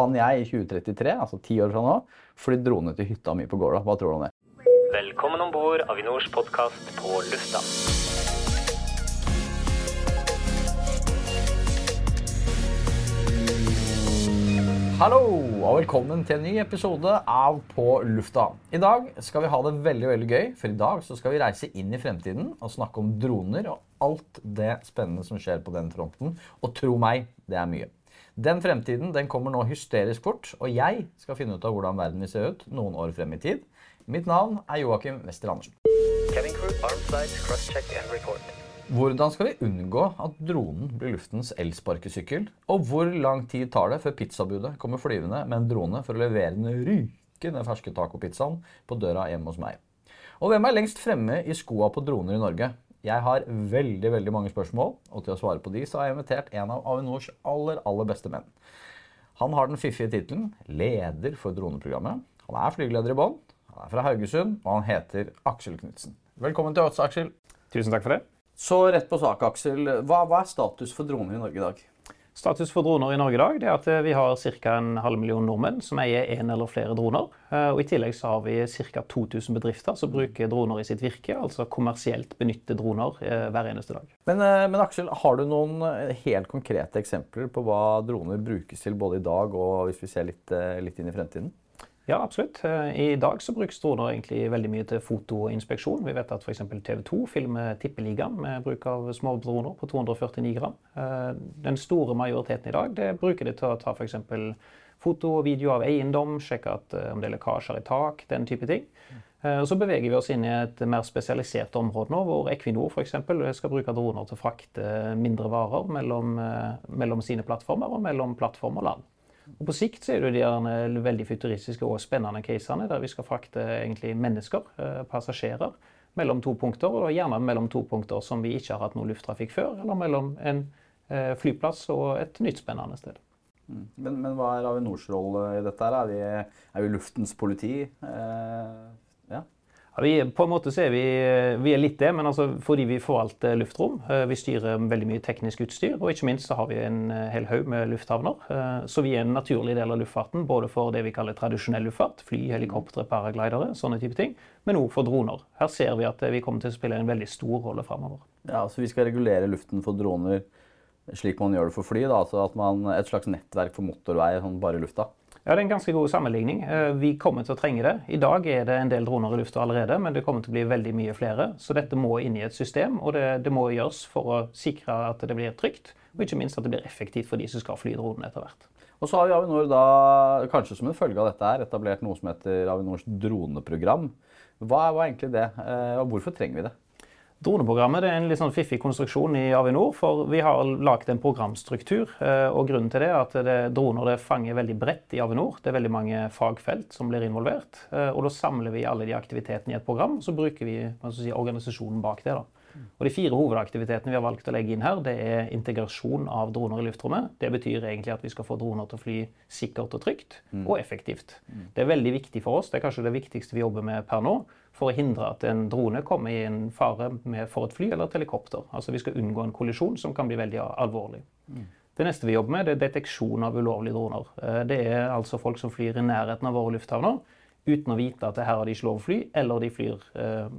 Kan jeg i 2033, altså ti år fra nå, fly drone til hytta mi på Gårda? Hva tror du om det? Velkommen om bord Avinors podkast på lufta. Hallo, og velkommen til en ny episode av På lufta. I dag skal vi ha det veldig veldig gøy, for i dag så skal vi reise inn i fremtiden og snakke om droner og alt det spennende som skjer på den fronten. Og tro meg, det er mye. Den fremtiden den kommer nå hysterisk fort, og jeg skal finne ut av hvordan verden vil se ut noen år frem i tid. Mitt navn er Joakim Wester Andersen. Hvordan skal vi unngå at dronen blir luftens elsparkesykkel? Og hvor lang tid tar det før pizzabudet kommer flyvende med en drone for å levere den rykende ferske tacopizzaen på døra hjemme hos meg? Og hvem er lengst fremme i skoa på droner i Norge? Jeg har veldig veldig mange spørsmål, og til å svare på de så har jeg invitert en av Avinors aller, aller beste menn. Han har den fiffige tittelen leder for droneprogrammet. Han er flygeleder i bånn, han er fra Haugesund, og han heter Aksel Knutsen. Velkommen til oss, Aksel. Tusen takk for det. Så rett på sak, Aksel. Hva, hva er status for droner i Norge i dag? Status for droner i Norge i dag det er at eh, vi har ca. en halv million nordmenn som eier én eller flere droner. Eh, og I tillegg så har vi ca. 2000 bedrifter som bruker droner i sitt virke, altså kommersielt benytter droner eh, hver eneste dag. Men, men, Aksel, har du noen helt konkrete eksempler på hva droner brukes til både i dag og hvis vi ser litt, litt inn i fremtiden? Ja, absolutt. Eh, I dag så brukes droner egentlig veldig mye til fotoinspeksjon. Vi vet at f.eks. TV 2 filmer Tippeligaen med bruk av små droner på 249 gram. Eh, den store majoriteten i dag det bruker de til å ta f.eks. foto og video av eiendom, sjekke at, eh, om det er lekkasjer i tak, den type ting. Så beveger vi oss inn i et mer spesialisert område nå, hvor Equinor f.eks. skal bruke droner til å frakte mindre varer mellom, mellom sine plattformer og mellom plattform og land. Og På sikt så er det de veldig futuristiske og spennende casene der vi skal frakte egentlig mennesker, eh, passasjerer, mellom to punkter. Og gjerne mellom to punkter som vi ikke har hatt noe lufttrafikk før, eller mellom en eh, flyplass og et nytt spennende sted. Mm. Men, men, hva er Avinors rolle i dette? Er vi, er vi luftens politi? Eh, vi, på en måte så er vi, vi er litt det, men altså fordi vi forvalter luftrom. Eh, vi styrer veldig mye teknisk utstyr, og ikke minst så har vi en eh, hel haug med lufthavner. Eh, så vi er en naturlig del av luftfarten, både for det vi kaller tradisjonell luftfart, fly, helikoptre, paraglidere, sånne type ting, men òg for droner. Her ser vi at vi kommer til å spille en veldig stor rolle framover. Ja, så vi skal regulere luften for droner slik man gjør det for fly? Da, altså at man, Et slags nettverk for motorvei sånn bare i lufta? Ja, Det er en ganske god sammenligning. Eh, vi kommer til å trenge det. I dag er det en del droner i lufta allerede, men det kommer til å bli veldig mye flere. Så dette må inn i et system, og det, det må gjøres for å sikre at det blir trygt. Og ikke minst at det blir effektivt for de som skal fly dronene etter hvert. Og så har vi Avinor da, kanskje som en følge av dette her, etablert noe som heter Avinors droneprogram. Hva er, egentlig det, eh, og hvorfor trenger vi det? Droneprogrammet er en litt sånn fiffig konstruksjon i Avinor. For vi har laget en programstruktur. Eh, og Grunnen til det er at det, droner det fanger veldig bredt i Avinor. Det er veldig mange fagfelt som blir involvert. Eh, og Da samler vi alle de aktivitetene i et program, og så bruker vi si, organisasjonen bak det. da. Og De fire hovedaktivitetene vi har valgt å legge inn her, det er integrasjon av droner i luftrommet. Det betyr egentlig at vi skal få droner til å fly sikkert og trygt, og effektivt. Mm. Det er veldig viktig for oss. Det er kanskje det viktigste vi jobber med per nå for å hindre at en drone kommer i en fare for et fly eller et helikopter. Altså Vi skal unngå en kollisjon som kan bli veldig alvorlig. Mm. Det neste vi jobber med, det er deteksjon av ulovlige droner. Eh, det er altså folk som flyr i nærheten av våre lufthavner uten å vite at her har de ikke lov å fly, eller de flyr eh,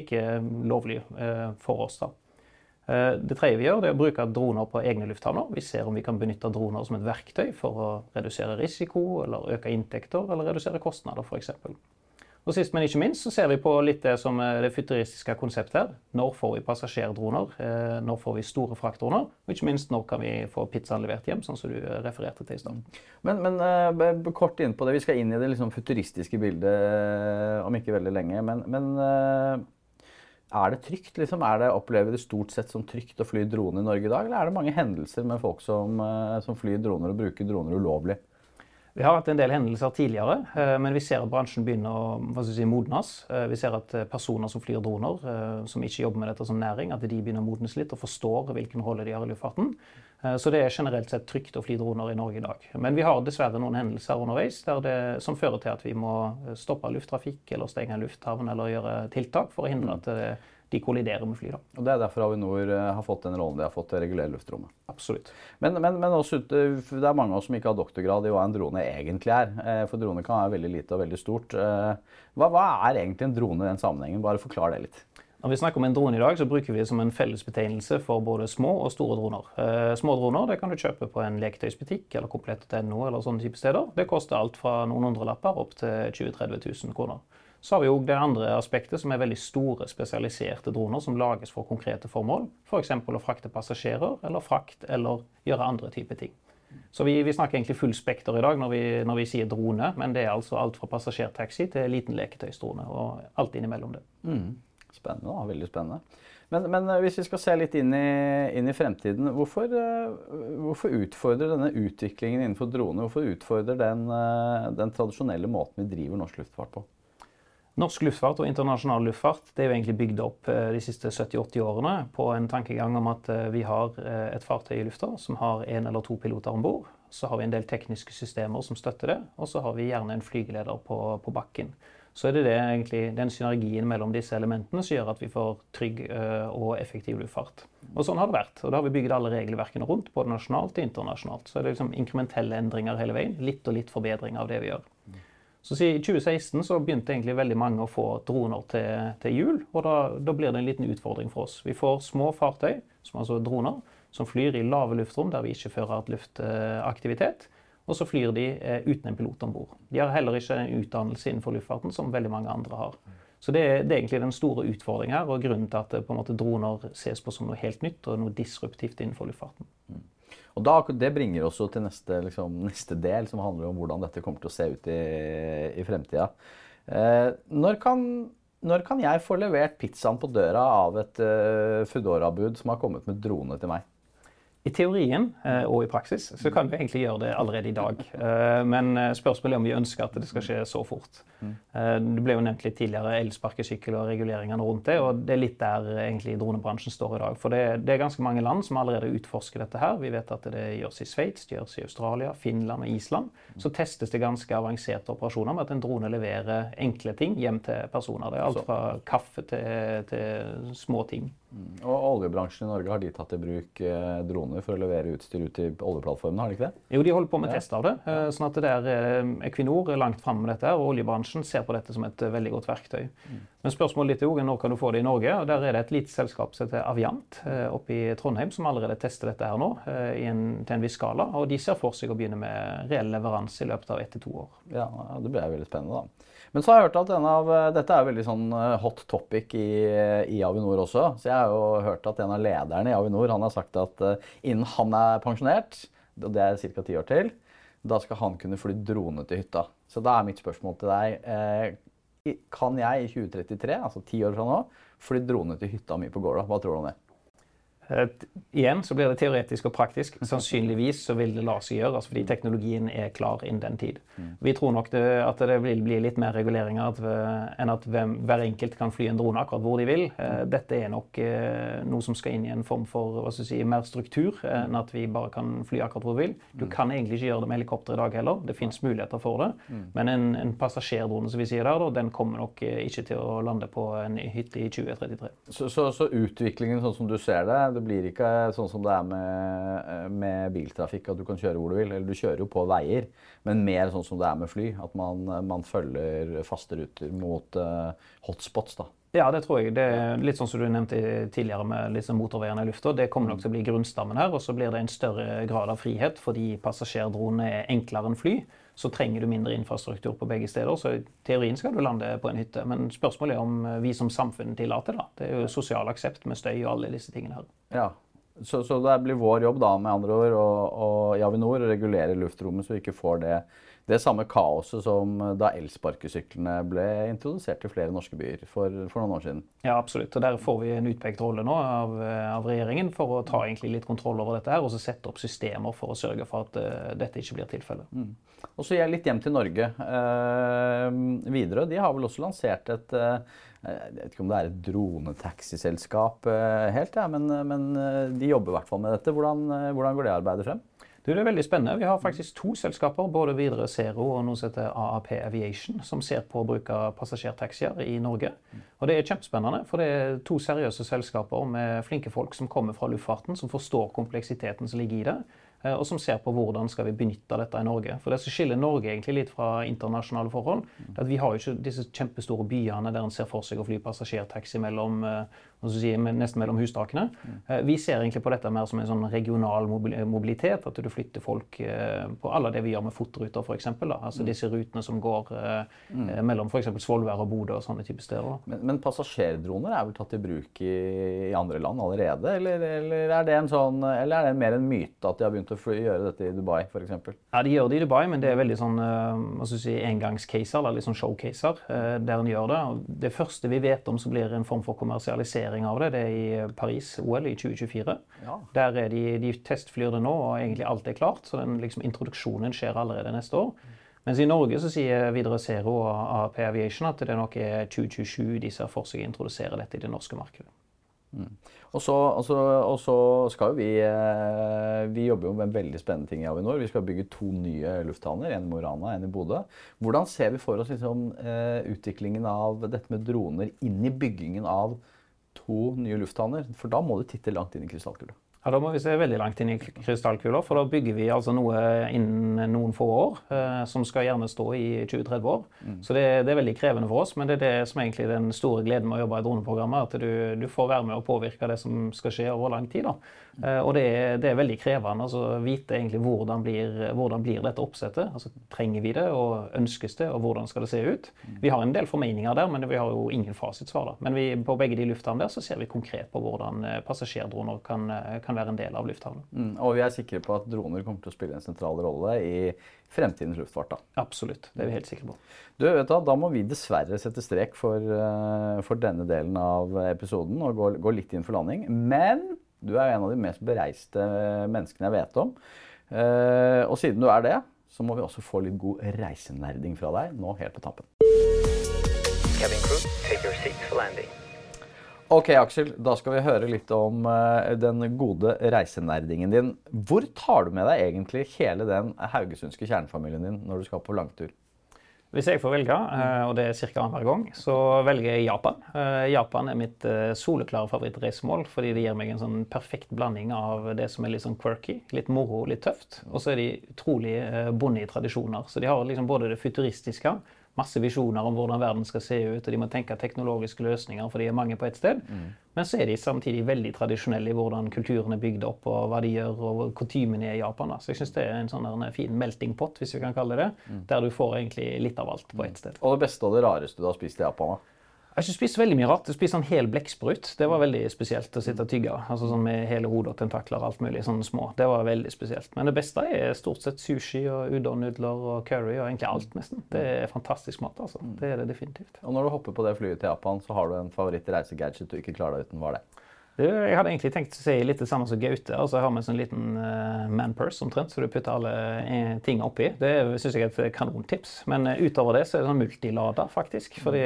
ikke lovlig eh, for oss. da. Eh, det tredje vi gjør, det er å bruke droner på egne lufthavner. Vi ser om vi kan benytte droner som et verktøy for å redusere risiko, eller øke inntekter, eller redusere kostnader f.eks. Og sist, men ikke minst, så ser vi på litt det som er det futuristiske konseptet her. Når får vi passasjerdroner? Eh, når får vi store fraktdroner? Og ikke minst, når kan vi få pizzaen levert hjem, sånn som du eh, refererte til i stad. Men, men uh, kort inn på det. Vi skal inn i det liksom futuristiske bildet om ikke veldig lenge. Men, men er det trygt? Liksom? Er det, opplever det stort sett som trygt å fly drone i Norge i dag? Eller er det mange hendelser med folk som, som flyr droner og bruker droner ulovlig? Vi har hatt en del hendelser tidligere, eh, men vi ser at bransjen begynner å si, modnes. Eh, vi ser at eh, personer som flyr droner, som ikke jobber med dette som næring, at de begynner å modnes litt og forstår hvilken rolle de har i luftfarten. Så det er generelt sett trygt å fly droner i Norge i dag. Men vi har dessverre noen hendelser underveis det, som fører til at vi må stoppe lufttrafikk eller stenge en lufthavn eller gjøre tiltak for å hindre at det, de kolliderer med fly. da. Og Det er derfor Avinor eh, har fått den rollen de har fått til å regulere luftrommet. Absolutt. Men, men, men også, det er mange av oss som ikke har doktorgrad i hva en drone egentlig er. Eh, For drone kan være veldig lite og veldig stort. Eh, Hva, hva er egentlig en drone i den sammenhengen? Bare forklar det litt. Når vi snakker om en drone i dag, så bruker vi det som en fellesbetegnelse for både små og store droner. Eh, små droner det kan du kjøpe på en leketøysbutikk eller komplett.no eller sånne type steder. Det koster alt fra noen hundrelapper opp til 20 000-30 000 kroner. Så har vi òg det andre aspektet, som er veldig store, spesialiserte droner som lages for konkrete formål. F.eks. å frakte passasjerer, eller frakt, eller gjøre andre typer ting. Så vi, vi snakker egentlig full spekter i dag når vi, når vi sier drone, men det er altså alt fra passasjertaxi til liten leketøysdrone, og alt innimellom det. Spennende, da. Veldig spennende. Men, men eh, hvis vi skal se litt inn i, inn i fremtiden, hvorfor, eh, hvorfor utfordrer denne utviklingen innenfor droner hvorfor utfordrer den, eh, den tradisjonelle måten vi driver norsk luftfart på? Norsk luftfart og internasjonal luftfart det er jo egentlig bygd opp eh, de siste 70-80 årene på en tankegang om at eh, vi har eh, et fartøy i lufta som har én eller to piloter om bord. Så har vi en del tekniske systemer som støtter det, og så har vi gjerne en flygeleder på, på bakken. Så er det, det egentlig den synergien mellom disse elementene som gjør at vi får trygg og effektiv luftfart. Og sånn har det vært. Og da har vi bygd alle regelverkene rundt, både nasjonalt og internasjonalt. Så er det liksom inkrementelle endringer hele veien. Litt og litt forbedring av det vi gjør. Så I 2016 så begynte egentlig veldig mange å få droner til, til jul. og da, da blir det en liten utfordring for oss. Vi får små fartøy, som altså droner, som flyr i lave luftrom der vi ikke fører et luftaktivitet. Og så flyr de eh, uten en pilot om bord. De har heller ikke en utdannelse innenfor luftfarten som veldig mange andre har. Så det, er- det er egentlig den store utfordringen her, og grunnen til at eh, måte, droner ses på som noe helt nytt og noe disruptivt innenfor luftfarten. Og da, Det bringer oss til neste, liksom, neste del, som handler om hvordan dette kommer til å se ut i, i fremtida. Eh, når, når kan jeg få levert pizzaen på døra av et eh, Foodora-bud som har kommet med drone til meg? I teorien eh, og i praksis så kan vi egentlig gjøre det allerede i dag. Eh, Men eh, spørsmålet er om vi ønsker at det skal skje så fort. Eh, Det ble jo nevnt litt tidligere elsparkesykkel og reguleringene rundt det. og Det er litt der egentlig dronebransjen står i dag. For det, er ganske mange land som allerede utforsker dette her. Vi vet at det gjøres i Sveits, det gjøres i Australia, Finland og Island. Så testes det ganske avanserte operasjoner med at en drone leverer enkle ting hjem til personer. Det er alt fra kaffe til, til små ting. Og oljebransjen i Norge, har de tatt i bruk eh, droner for å levere utstyr ut til oljeplattformene, har de ikke det? Jo, de holder på med Ja. test av det. eh, sånn at det er eh, Equinor er langt framme med dette, og oljebransjen ser på dette som et eh, veldig godt verktøy. Men spørsmålet litt er når kan du få det i Norge? og Der er det et lite selskap som heter Aviant oppe i Trondheim, som allerede tester dette her nå i en, til en viss skala. Og de ser for seg å begynne med reell leveranse i løpet av ett til to år. Ja, ja, Det blir veldig spennende, da. Men så har jeg hørt at en av, dette er veldig sånn eh, hot topic i, i Avinor også. Så jeg har jo hørt at en av lederne i Avinor han har sagt at eh, innen han er pensjonert, og det er ca. ti år til, da skal han kunne fly drone til hytta. Så da er mitt spørsmål til deg eh, Kan jeg i 2033, altså ti år fra nå, fly drone til hytta mi på Gårda? Hva tror du om det? Eh, Igjen så blir det teoretisk og praktisk. Sannsynligvis så vil det la seg gjøre, altså fordi teknologien er klar innen den tid. Vi tror nok det, at det vil bli litt mer reguleringer vi- enn at hvem, hver enkelt kan fly en drone akkurat hvor de vil. Eh, Dette er nok eh, noe som skal inn i en form for si, mer struktur eh, enn at vi bare kan fly akkurat hvor vi vil. Du kan egentlig ikke gjøre det med helikopter i dag heller. Det fins muligheter for det. Men en, en passasjerdrone som vi sier der, den kommer nok eh, ikke til å lande på en hytte i 2033. Så, så, så utviklingen sånn som du ser det, det blir ikke sånn som det er med, med biltrafikk, at du kan kjøre hvor du vil. Eller du kjører jo på veier, men mer sånn som det er med fly. At man, man følger faste ruter mot uh, hotspots. da. Ja, det tror jeg. Det er litt sånn som du nevnte tidligere med liksom motorveiene i lufta. Det kommer nok til å bli grunnstammen her, og så blir det en større grad av frihet fordi passasjerdronene er enklere enn fly. Så trenger du mindre infrastruktur på begge steder. Så i teorien skal du lande på en hytte. Men spørsmålet er om vi som samfunn tillater det. Det er jo sosial aksept med støy og alle disse tingene her. Ja. Så, så det blir vår jobb da, med andre ord, og, og i Avinor å regulere luftrommet så vi ikke får det, det samme kaoset som da elsparkesyklene ble introdusert i flere norske byer for, for noen år siden. Ja, absolutt. Og Der får vi en utpekt rolle nå av, av regjeringen for å ta litt kontroll over dette her, og så sette opp systemer for å sørge for at uh, dette ikke blir tilfellet. Og så jeg litt hjem til Norge. Uh, Widerøe de har vel også lansert et uh, Jeg vet ikke om det er et dronetaxiselskap eh, helt, ja, men, men eh, de jobber i hvert fall med dette. Hvordan, eh, hvordan går det arbeidet frem? Du, det er veldig spennende. Vi har faktisk to selskaper, både Videre Zero og noe som heter AAP Aviation, som ser på bruk av passasjertaxier i Norge. Og Det er kjempespennende, for det er to seriøse selskaper med flinke folk som kommer fra luftfarten, som forstår kompleksiteten som ligger i det. Eh, og som ser på hvordan skal vi benytte dette i Norge. For Det som skiller Norge egentlig litt fra internasjonale forhold, er at vi har jo ikke disse kjempestore byene der en ser for seg å fly passasjertaxi mellom eh, si, nesten mellom hustakene. Mm. Vi ser egentlig på dette mer som en sånn regional mobilitet. At du flytter folk eh, på alle det vi gjør med FOT-ruter f.eks. Altså mm. disse rutene som går mm. mellom f.eks. Svolvær og Bodø og sånne typer steder. Men, men, passasjerdroner er vel tatt i bruk i, i andre land allerede? Eller, eller, er det en sånn, eller er det mer en myte at de har begynt å gjøre dette i Dubai f.eks.? Ja, de gjør det i Dubai, men det er veldig sånn si, engangscaser, eller litt sånn showcaser, der en gjør det. Det første vi vet om som blir en form for kommersialisering lansering av det. Det er i Paris OL i 2024. Ja. Der er de, de testflyr det nå, og egentlig alt er klart. Så den liksom, introduksjonen skjer allerede neste år. Mens i Norge så sier Widerøe Zero og AAP Aviation at det nok er 2027 de ser for seg å introdusere dette i det norske markedet. Mm. Og, så, og, og, så, skal jo vi eh, Vi jobber jo med en veldig spennende ting i Avinor. Vi skal bygge to nye lufthavner. En i Mo i Rana, en i Bodø. Hvordan ser vi for oss liksom, eh, utviklingen av dette med droner inn i byggingen av to nye lufthavner. For da må du titte langt inn i krystallkula. Ja, Da må vi se veldig langt inn i krystallkula, for da bygger vi altså noe innen noen få år. Eh, som skal gjerne stå i 20-30 år. Mm. Så det, det, er veldig krevende for oss, men det er det som er den store gleden med å jobbe i droneprogrammet. At du, du, får være med å påvirke det som skal skje over lang tid. da. Eh, og det er, det er, veldig krevende å altså, vite egentlig hvordan blir, hvordan blir dette oppsettet. Altså, trenger vi det, og ønskes det, og hvordan skal det se ut? Vi har en del formeninger der, men vi har jo ingen fasitsvar. da. Men vi, på begge de lufthavnene der så ser vi konkret på hvordan eh, passasjerdroner kan, eh, kan være en del av lufthavnen. Mm, og vi er sikre på at droner kommer til å spille en sentral rolle i fremtidens luftfart. da. Absolutt, det er vi helt sikre på. Du, vet du, Da må vi dessverre sette strek for, for denne delen av episoden og gå, gå litt inn for landing. Men du er en av de mest bereiste menneskene jeg vet om. Eh, og siden du er det, så må vi også få litt god reisenerding fra deg nå helt på tampen. Ok, Aksel. Da skal vi høre litt om uh, den gode reisenerdingen din. Hvor tar du med deg egentlig hele den haugesundske kjernefamilien din når du skal på langtur? Hvis jeg får velge, eh, og det er ca. annenhver gang, så velger jeg Japan. Eh, Japan er mitt eh, soleklare favorittreisemål fordi det gir meg en sånn perfekt blanding av det som er litt sånn quirky, litt moro, litt tøft. Og så er de utrolig bonde i tradisjoner. Så de har liksom både det futuristiske masse visjoner om hvordan verden skal se ut, og de må tenke teknologiske løsninger, for de er mange på ett sted. Mm. Men så er de samtidig veldig tradisjonelle i hvordan kulturen er bygd opp, og hva de gjør, og kutymene er i Japan. Da. Så jeg syns det er en sånn fin melting pot, hvis vi kan kalle det det, mm. der du får egentlig litt av alt på ett sted. Og det beste og det rareste du har spist i Japan? da? Har ikke spist veldig mye rart. Jeg spiste en hel blekksprut. Det var veldig spesielt å sitte og tygge. Altså sånn Med hele hodet og tentakler og alt mulig. sånne små. Det var veldig spesielt. Men det beste er stort sett sushi og udon-nudler og curry og egentlig alt, nesten. Det er fantastisk mat, altså. Det er det definitivt. Og når du hopper på det flyet til Japan, så har du en favoritt-reisegadget du ikke klarer deg uten. Hva er det? Jeg hadde egentlig tenkt å si litt det samme som Gaute. altså Jeg har med en sånn liten uh, manpurse omtrent, så du putter alle uh, ting oppi. Det syns jeg er et kanontips. Men uh, utover det så er det sånn multilada, faktisk. Fordi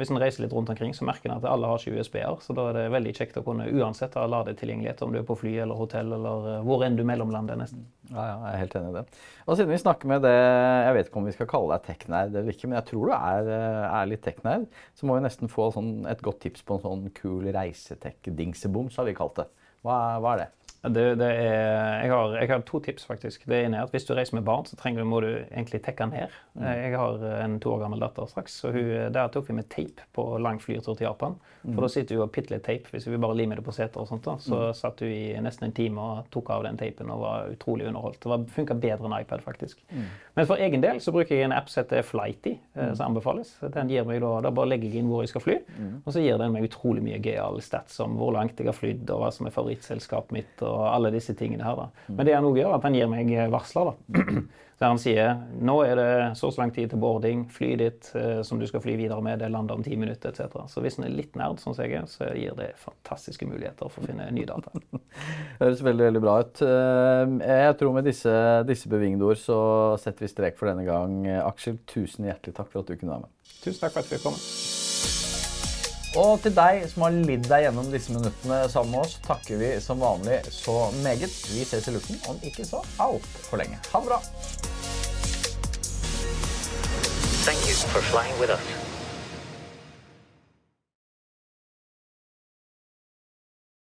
Hvis en reiser litt rundt omkring, så merker en at alle har ikke USB-er. Så da er det veldig kjekt å kunne uansett ha ladetilgjengelighet om du er på fly eller hotell eller hvor enn du mellomlander, nesten. Ja, ja, jeg er helt enig i det. Og siden vi snakker med det Jeg vet ikke om vi skal kalle deg tech-nerd eller ikke, men jeg tror du er, er litt tech-nerd, så må vi nesten få sånn, et godt tips på en sånn kul reisetech-dingsebom, så har vi kalt det. Hva, hva er det? Det, det er, jeg, har, jeg, har, to tips, faktisk. Det ene er at Hvis du reiser med barn, så trenger, må du egentlig tekke ned. Mm. Jeg har en to år gammel datter straks, så hun, der tok vi med tape på lang flytur til Japan. For mm. da sitter hun og pitter litt tape hvis vi bare limer det på seter. og sånt. Da. Så mm. satt hun i nesten en time og tok av den teipen og var utrolig underholdt. Det funka bedre enn iPad, faktisk. Mm. Men for egen del så bruker jeg en app som heter Flighty, eh, mm. Som anbefales. Den gir meg da, da bare legger jeg inn hvor jeg skal fly, mm. og så gir den meg utrolig mye gøyale stats om hvor langt jeg har flydd, og hva som er favorittselskapet mitt. og alle disse tingene her. da. Men det han òg gjør, at han gir meg eh, varsler. da. Der han sier nå er det så så lang tid til boarding, fly ditt eh, som du skal fly videre med, det lander om ti minutter etc. Så hvis han er litt nerd, sånn som jeg er, så gir det fantastiske muligheter for å finne nye data. Det høres veldig veldig bra ut. Eh, jeg tror med disse, disse bevingede ord så setter vi strek for denne gang. Aksel, tusen hjertelig takk for at du kunne være med. Tusen takk for at du fikk komme. Og til deg som har lidd deg gjennom disse minuttene sammen med oss, takker vi som vanlig så meget. Vi ses i luften om ikke så altfor lenge. Ha det bra! Thank you for flying with us.